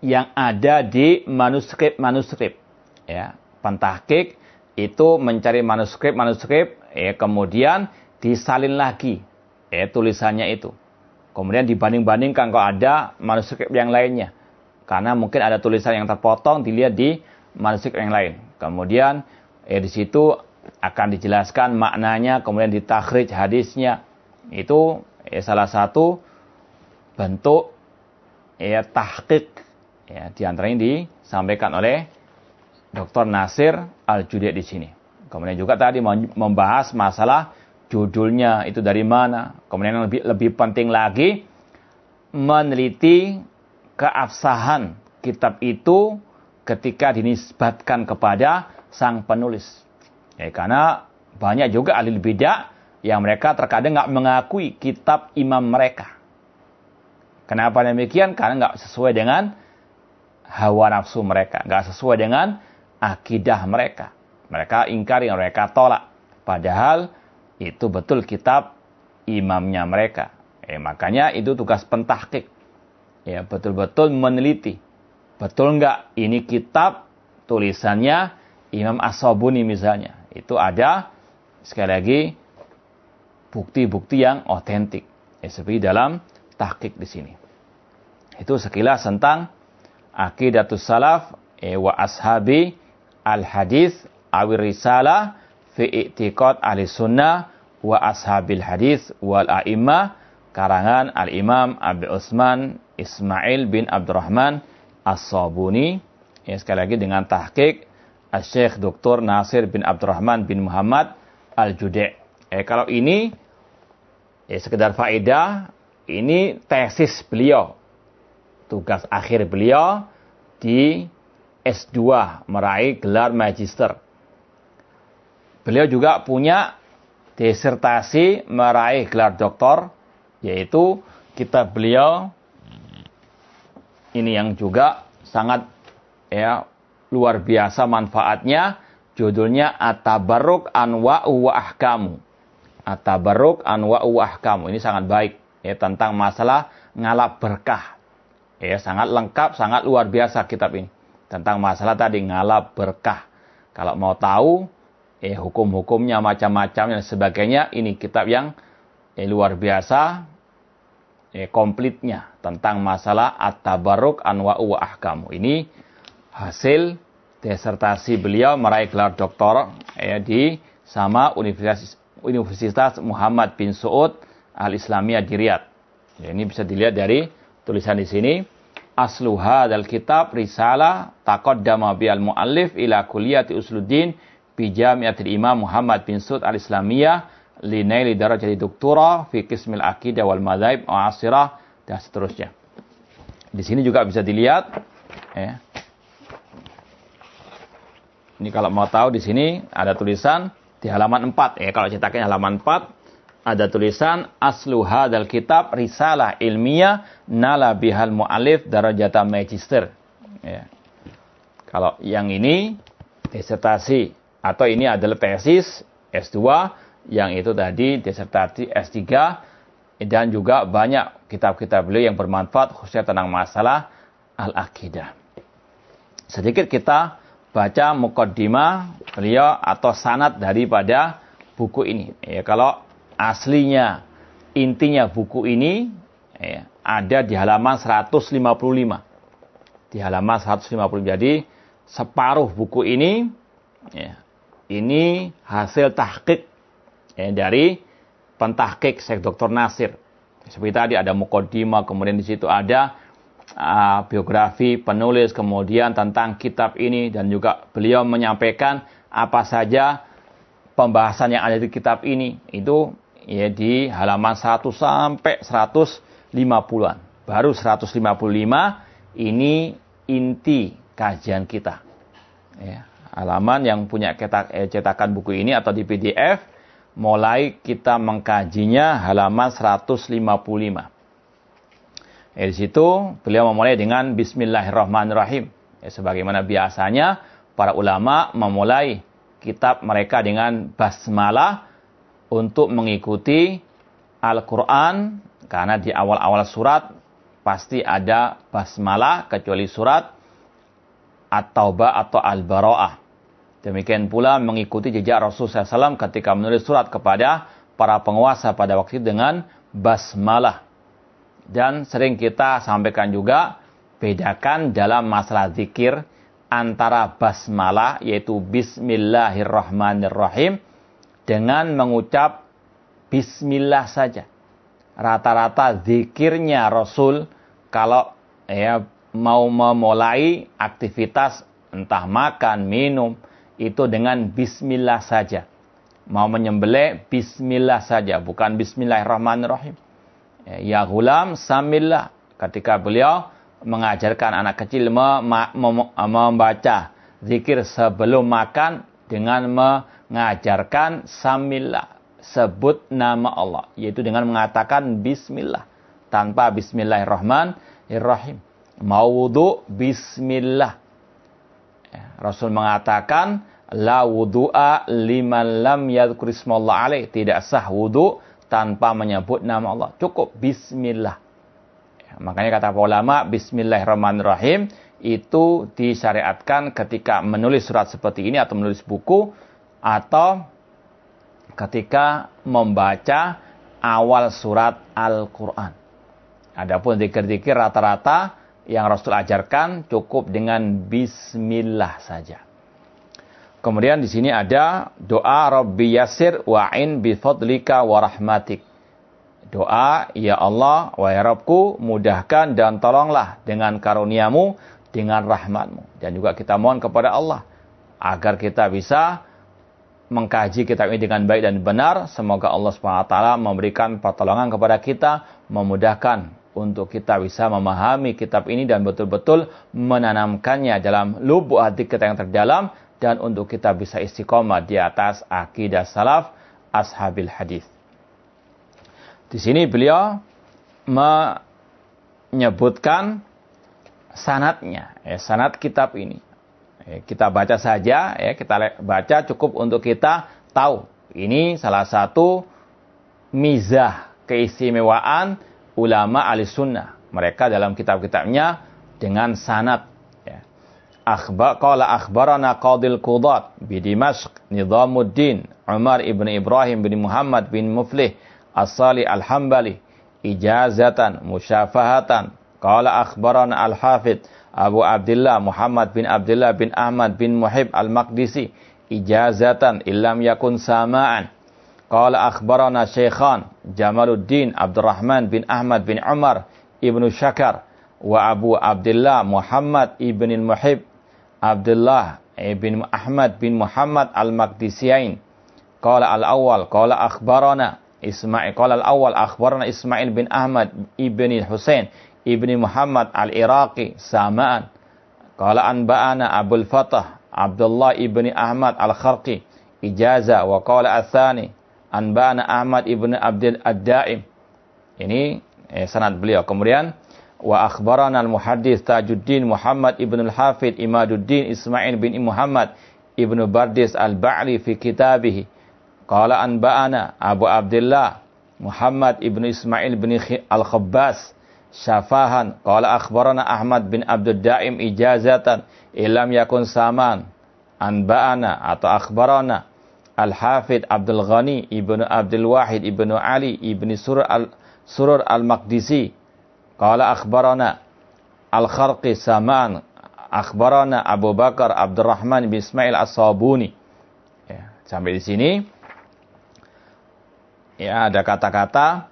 yang ada di manuskrip-manuskrip. Ya, pentahkik itu mencari manuskrip-manuskrip, ya, kemudian disalin lagi, ya, tulisannya itu. Kemudian dibanding-bandingkan kalau ada manuskrip yang lainnya. Karena mungkin ada tulisan yang terpotong dilihat di manuskrip yang lain. Kemudian ya, di situ akan dijelaskan maknanya, kemudian ditakhrij hadisnya. Itu ya, salah satu bentuk ya tahqiq ya di antaranya disampaikan oleh Dr. Nasir Al-Judi di sini. Kemudian juga tadi membahas masalah judulnya itu dari mana. Kemudian yang lebih lebih penting lagi meneliti keabsahan kitab itu ketika dinisbatkan kepada sang penulis. Ya, karena banyak juga ahli bidah yang mereka terkadang nggak mengakui kitab imam mereka. Kenapa demikian? Karena nggak sesuai dengan hawa nafsu mereka, nggak sesuai dengan akidah mereka. Mereka ingkari, mereka tolak. Padahal itu betul kitab imamnya mereka. Eh, makanya itu tugas pentahkik. Ya, betul-betul meneliti. Betul nggak ini kitab tulisannya Imam As-Sabuni misalnya. Itu ada sekali lagi bukti-bukti yang otentik. Ya, seperti dalam tahkik di sini. Itu sekilas tentang akidatus salaf e, wa ashabi al hadis awir risalah fi i'tiqad ahli sunnah wa ashabil hadis wal a'imah karangan al imam Abi Utsman Ismail bin Abdurrahman As-Sabuni ya sekali lagi dengan tahqiq Syekh Dr. Nasir bin Abdurrahman bin Muhammad Al-Jude. Eh, kalau ini eh, sekedar faedah, ini tesis beliau. Tugas akhir beliau di S2 meraih gelar magister. Beliau juga punya disertasi meraih gelar doktor yaitu kitab beliau ini yang juga sangat ya luar biasa manfaatnya judulnya At-Tabarruk Anwa'u wa Ahkamu. At-Tabarruk Anwa'u wa Ahkamu. Ini sangat baik ya tentang masalah ngalap berkah. Ya, sangat lengkap, sangat luar biasa kitab ini. Tentang masalah tadi ngalap berkah. Kalau mau tahu eh hukum-hukumnya macam-macam dan sebagainya, ini kitab yang eh, luar biasa eh, komplitnya tentang masalah at-tabarruk anwa'u wa ahkamu. Ini hasil disertasi beliau meraih gelar doktor ya, di sama Universitas, Universitas Muhammad bin Saud Al-Islamiyah di Riyadh. Ya, ini bisa dilihat dari tulisan di sini. Asluha dal kitab risalah taqaddama al muallif ila kulliyati usluddin bi jami'atil imam Muhammad bin Saud Al-Islamiyah linaili darajati doktora fi qismil aqidah wal madhaib asirah dan seterusnya. Di sini juga bisa dilihat ya. Ini kalau mau tahu di sini ada tulisan di halaman 4 ya kalau cetaknya halaman 4 ada tulisan aslu hadal kitab risalah ilmiah nala bihal mu'alif darajata magister ya. Kalau yang ini disertasi atau ini adalah tesis S2 yang itu tadi disertasi S3 dan juga banyak kitab-kitab beliau yang bermanfaat khususnya tentang masalah al-aqidah. Sedikit kita baca mukaddimah beliau atau sanat daripada buku ini. Ya, kalau aslinya intinya buku ini ya, ada di halaman 155. Di halaman 150. Jadi separuh buku ini ya, ini hasil tahqiq ya, dari pentahkik Syekh Dr. Nasir. Seperti tadi ada mukodima, kemudian di situ ada uh, biografi penulis, kemudian tentang kitab ini dan juga beliau menyampaikan apa saja pembahasan yang ada di kitab ini. Itu ya di halaman 1 sampai 150-an. Baru 155 ini inti kajian kita. Ya, halaman yang punya cetak, eh, cetakan buku ini atau di PDF mulai kita mengkajinya halaman 155. Ya, di situ beliau memulai dengan Bismillahirrahmanirrahim. Ya, sebagaimana biasanya para ulama memulai kitab mereka dengan basmalah untuk mengikuti Al-Quran karena di awal-awal surat pasti ada basmalah kecuali surat At-Taubah atau Al-Bara'ah. Demikian pula mengikuti jejak Rasulullah SAW ketika menulis surat kepada para penguasa pada waktu itu dengan basmalah. Dan sering kita sampaikan juga bedakan dalam masalah zikir antara basmalah yaitu bismillahirrahmanirrahim dengan mengucap bismillah saja. Rata-rata zikirnya Rasul kalau ya mau memulai aktivitas entah makan, minum, itu dengan bismillah saja. Mau menyembelih bismillah saja, bukan bismillahirrahmanirrahim. Ya gulam samillah. Ketika beliau mengajarkan anak kecil membaca zikir sebelum makan dengan mengajarkan samillah. Sebut nama Allah. Yaitu dengan mengatakan bismillah. Tanpa bismillahirrahmanirrahim mau wudu bismillah ya, Rasul mengatakan la wudu'a liman lam yadhkurismallah alaih. Tidak sah wudu tanpa menyebut nama Allah. Cukup bismillah. Ya, makanya kata ulama bismillahirrahmanirrahim itu disyariatkan ketika menulis surat seperti ini atau menulis buku atau ketika membaca awal surat Al-Quran. Adapun dikir-dikir rata-rata yang Rasul ajarkan cukup dengan bismillah saja. Kemudian di sini ada doa Rabbi Yasir wa'in bi fadlika wa rahmatik. Doa, ya Allah, wahai Rabbku, mudahkan dan tolonglah dengan karuniamu, dengan rahmatmu. Dan juga kita mohon kepada Allah, agar kita bisa mengkaji kitab ini dengan baik dan benar. Semoga Allah SWT memberikan pertolongan kepada kita, memudahkan untuk kita bisa memahami kitab ini dan betul-betul menanamkannya dalam lubuk hati kita yang terdalam dan untuk kita bisa istiqomah di atas akidah salaf ashabil hadis. Di sini beliau menyebutkan sanatnya, ya, sanat kitab ini. Ya, kita baca saja, ya, kita baca cukup untuk kita tahu. Ini salah satu mizah keistimewaan ulama ahli sunnah. Mereka dalam kitab-kitabnya dengan sanat. Ya. Akhbar, qala akhbarana qadil qudat bi Dimashq Nizamuddin Umar ibn Ibrahim bin Muhammad bin Muflih As-Sali Al-Hambali ijazatan musyafahatan qala akhbarana Al-Hafidh Abu Abdullah Muhammad bin Abdullah bin Ahmad bin Muhib Al-Maqdisi ijazatan illam yakun sama'an qala akhbarana Syekhan Jamaluddin Abdurrahman bin Ahmad bin Umar ibnu Syakar wa Abu Abdullah Muhammad ibn Muhib Abdullah ibn Ahmad bin Muhammad Al-Maqdisiyain. Qala al-awwal qala akhbarana Ismail qala al-awwal akhbarana Ismail bin Ahmad ibn Husain ibn Muhammad al-Iraqi samaan. Qala anba'ana Abdul Fatah Abdullah ibn Ahmad al-Kharqi ijaza wa qala athani anba'ana Ahmad ibn Abdul Ad-Daim. Ini eh, sanad beliau. Kemudian wa akhbarana al-muhaddits Tajuddin Muhammad ibn al-Hafid Imaduddin Ismail bin Muhammad ibn Bardis al-Ba'li fi kitabih Qala anba'ana Abu Abdullah Muhammad ibn Ismail bin Al-Khabbas syafahan. Qala akhbarana Ahmad bin Abdul Daim ijazatan. Ilam yakun saman. Anba'ana atau akhbarana Al-Hafid Abdul Ghani ibnu Abdul Wahid ibnu Ali ibni Surur al Surur al-Maqdisi qala akhbarana Al-Kharqi saman akhbarana Abu Bakar Abdurrahman Ismail As-Sabuni sampai di sini ya ada kata-kata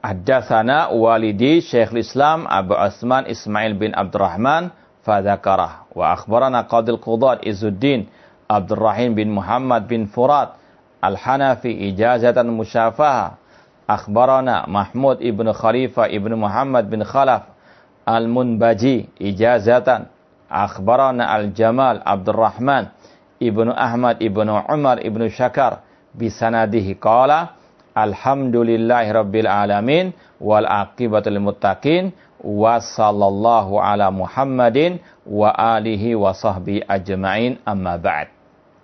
ada sana walidi Syekh Islam Abu Asman Ismail bin Abdurrahman fadzakarah wa akhbarana Qadil Qudat Izzuddin Abdurrahim bin Muhammad bin Furat Al-Hanafi ijazatan musyafaha. Akhbarana Mahmud ibn Khalifah ibn Muhammad bin Khalaf Al-Munbaji ijazatan. Akhbarana Al-Jamal Abdurrahman ibnu Ahmad ibnu Umar ibnu Syakar bisanadihi. Qala alhamdulillahi rabbil alamin wal aqibatul muttaqin wa sallallahu ala Muhammadin wa alihi wa sahbi ajma'in. Amma ba'd.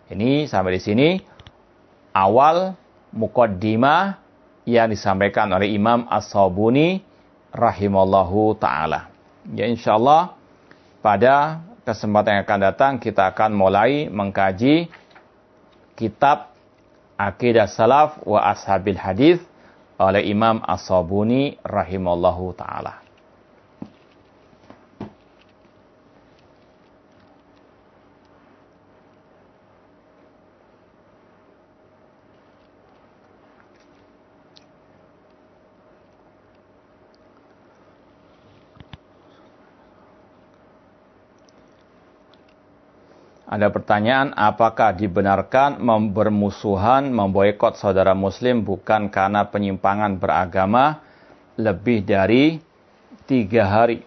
Ini sampai di sini awal mukaddimah yang disampaikan oleh Imam As-Sabuni rahimallahu taala. Ya insyaallah pada kesempatan yang akan datang kita akan mulai mengkaji kitab Akidah Salaf wa Ashabil Hadis oleh Imam As-Sabuni rahimallahu taala. Ada pertanyaan, apakah dibenarkan bermusuhan, memboikot saudara muslim bukan karena penyimpangan beragama lebih dari tiga hari?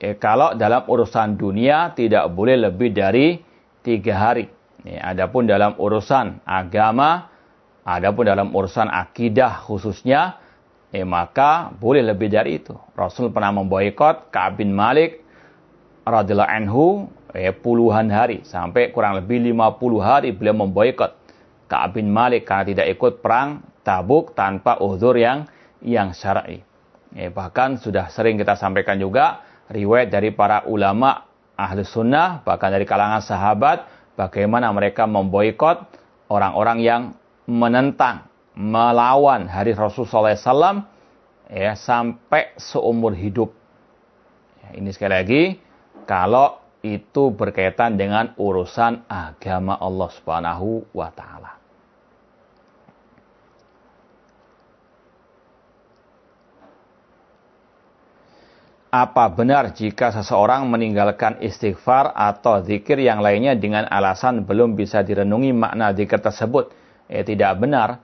Eh, kalau dalam urusan dunia tidak boleh lebih dari tiga hari. Eh, adapun dalam urusan agama, adapun dalam urusan akidah khususnya, eh, maka boleh lebih dari itu. Rasul pernah memboikot Ka'ab bin Malik radhiyallahu anhu eh, puluhan hari sampai kurang lebih 50 hari beliau memboikot Ka'ab bin Malik karena tidak ikut perang Tabuk tanpa uzur yang yang syar'i. Eh, bahkan sudah sering kita sampaikan juga riwayat dari para ulama ahli sunnah bahkan dari kalangan sahabat bagaimana mereka memboikot orang-orang yang menentang melawan hari Rasulullah SAW ya sampai seumur hidup. Ya, ini sekali lagi kalau itu berkaitan dengan urusan agama Allah Subhanahu wa taala. apa benar jika seseorang meninggalkan istighfar atau zikir yang lainnya dengan alasan belum bisa direnungi makna zikir tersebut? Eh, tidak benar.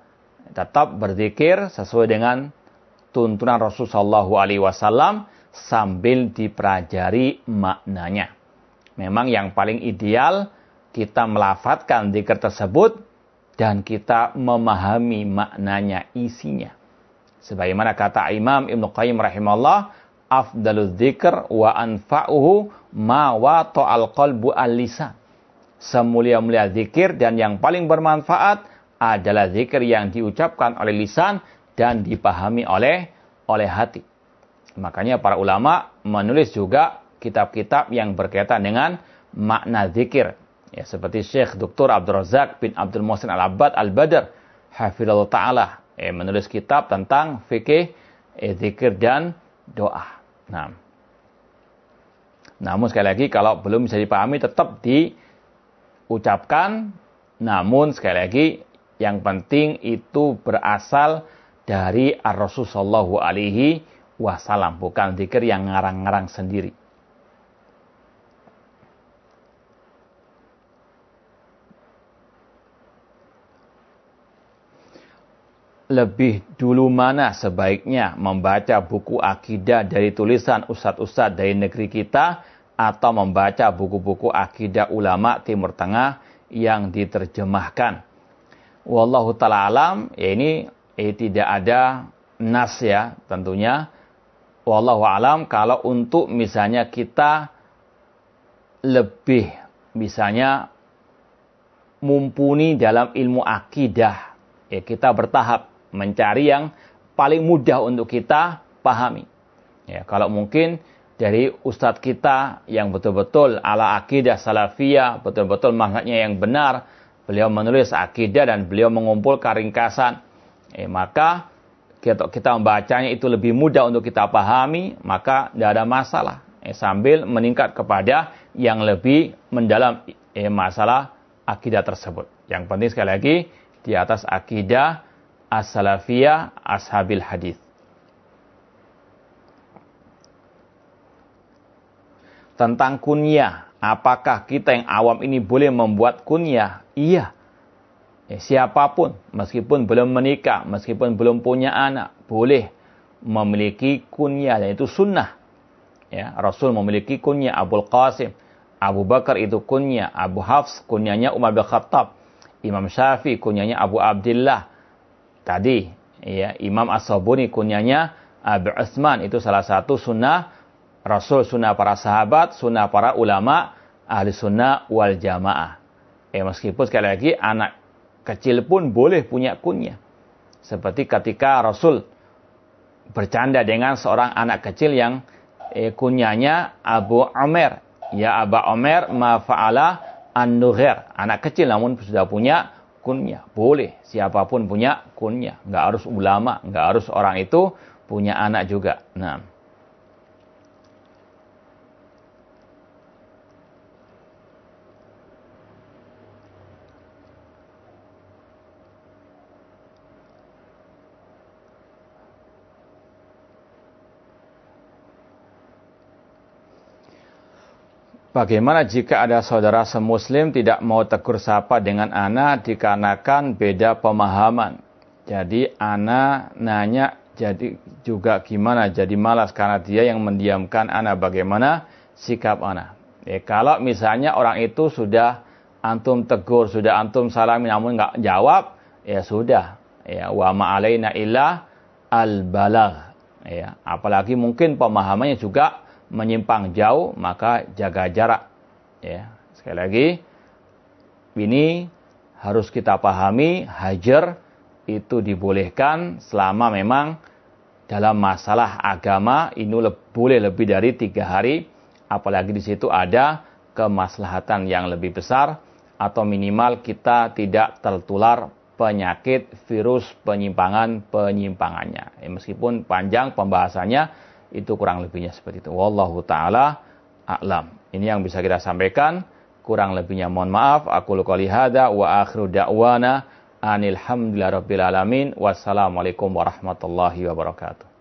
Tetap berzikir sesuai dengan tuntunan Rasulullah SAW sambil dipelajari maknanya. Memang yang paling ideal kita melafatkan zikir tersebut dan kita memahami maknanya, isinya. Sebagaimana kata Imam Ibn Qayyim rahimahullah, afdalul dzikr wa anfa'uhu ma wa ta'al qalbu al-lisan. Semulia-mulia zikir dan yang paling bermanfaat adalah zikir yang diucapkan oleh lisan dan dipahami oleh oleh hati. Makanya para ulama menulis juga kitab-kitab yang berkaitan dengan makna zikir. Ya, seperti Syekh Dr. Abdul Razak bin Abdul Muhsin Al-Abbad Al-Badr hafizallahu taala eh, menulis kitab tentang fikih eh, zikir dan doa. Nah, namun sekali lagi kalau belum bisa dipahami tetap diucapkan. Namun sekali lagi yang penting itu berasal dari Ar-Rasul Sallallahu Alaihi Wasallam, bukan zikir yang ngarang-ngarang sendiri. Lebih dulu mana sebaiknya membaca buku akidah dari tulisan ustadz-ustadz dari negeri kita atau membaca buku-buku akidah ulama Timur Tengah yang diterjemahkan. Wallahu ta'ala alam, ya ini eh, tidak ada nas ya tentunya. Wallahu alam kalau untuk misalnya kita lebih misalnya mumpuni dalam ilmu akidah, ya kita bertahap mencari yang paling mudah untuk kita pahami. Ya, kalau mungkin dari ustadz kita yang betul-betul ala akidah salafiyah, betul-betul manhajnya yang benar, beliau menulis akidah dan beliau mengumpulkan ringkasan, eh, maka kita, kita membacanya itu lebih mudah untuk kita pahami, maka tidak ada masalah. Eh, sambil meningkat kepada yang lebih mendalam eh, masalah akidah tersebut. Yang penting sekali lagi di atas akidah as-salafiyah ashabil hadis. Tentang kunyah, apakah kita yang awam ini boleh membuat kunyah? Iya. Ya, siapa pun, meskipun belum menikah, meskipun belum punya anak, boleh memiliki kunyah dan itu sunnah. Ya, Rasul memiliki kunyah Abu Qasim, Abu Bakar itu kunyah, Abu Hafs kunyahnya Umar bin Khattab, Imam Syafi'i kunyahnya Abu Abdullah, tadi. Ya Imam As-Sabuni kunyanya Abu Utsman. Itu salah satu sunnah Rasul sunnah para sahabat sunnah para ulama ahli sunnah wal jamaah. Eh meskipun sekali lagi anak kecil pun boleh punya kunyah. Seperti ketika Rasul bercanda dengan seorang anak kecil yang eh, kunyanya Abu Omer. Ya Abu Omer ma fa'ala an anak kecil namun sudah punya kunyah. Boleh, siapa pun punya kunyah. Nggak harus ulama, nggak harus orang itu punya anak juga. Nah. Bagaimana jika ada saudara semuslim tidak mau tegur sapa dengan anak dikarenakan beda pemahaman? Jadi anak nanya jadi juga gimana jadi malas karena dia yang mendiamkan anak bagaimana sikap anak. Ya, kalau misalnya orang itu sudah antum tegur, sudah antum salami namun nggak jawab, ya sudah. Ya, wa ma'alaina illa al balagh. Ya, apalagi mungkin pemahamannya juga menyimpang jauh, maka jaga jarak. Ya, sekali lagi, ini harus kita pahami, hajar itu dibolehkan selama memang dalam masalah agama ini le boleh lebih dari tiga hari, apalagi di situ ada kemaslahatan yang lebih besar atau minimal kita tidak tertular penyakit virus penyimpangan penyimpangannya. Ya, meskipun panjang pembahasannya, itu kurang lebihnya seperti itu. Wallahu taala a'lam. Ini yang bisa kita sampaikan. Kurang lebihnya mohon maaf. Aku qouli hada wa akhiru da'wana anil hamdulillahi rabbil alamin. Wassalamualaikum warahmatullahi wabarakatuh.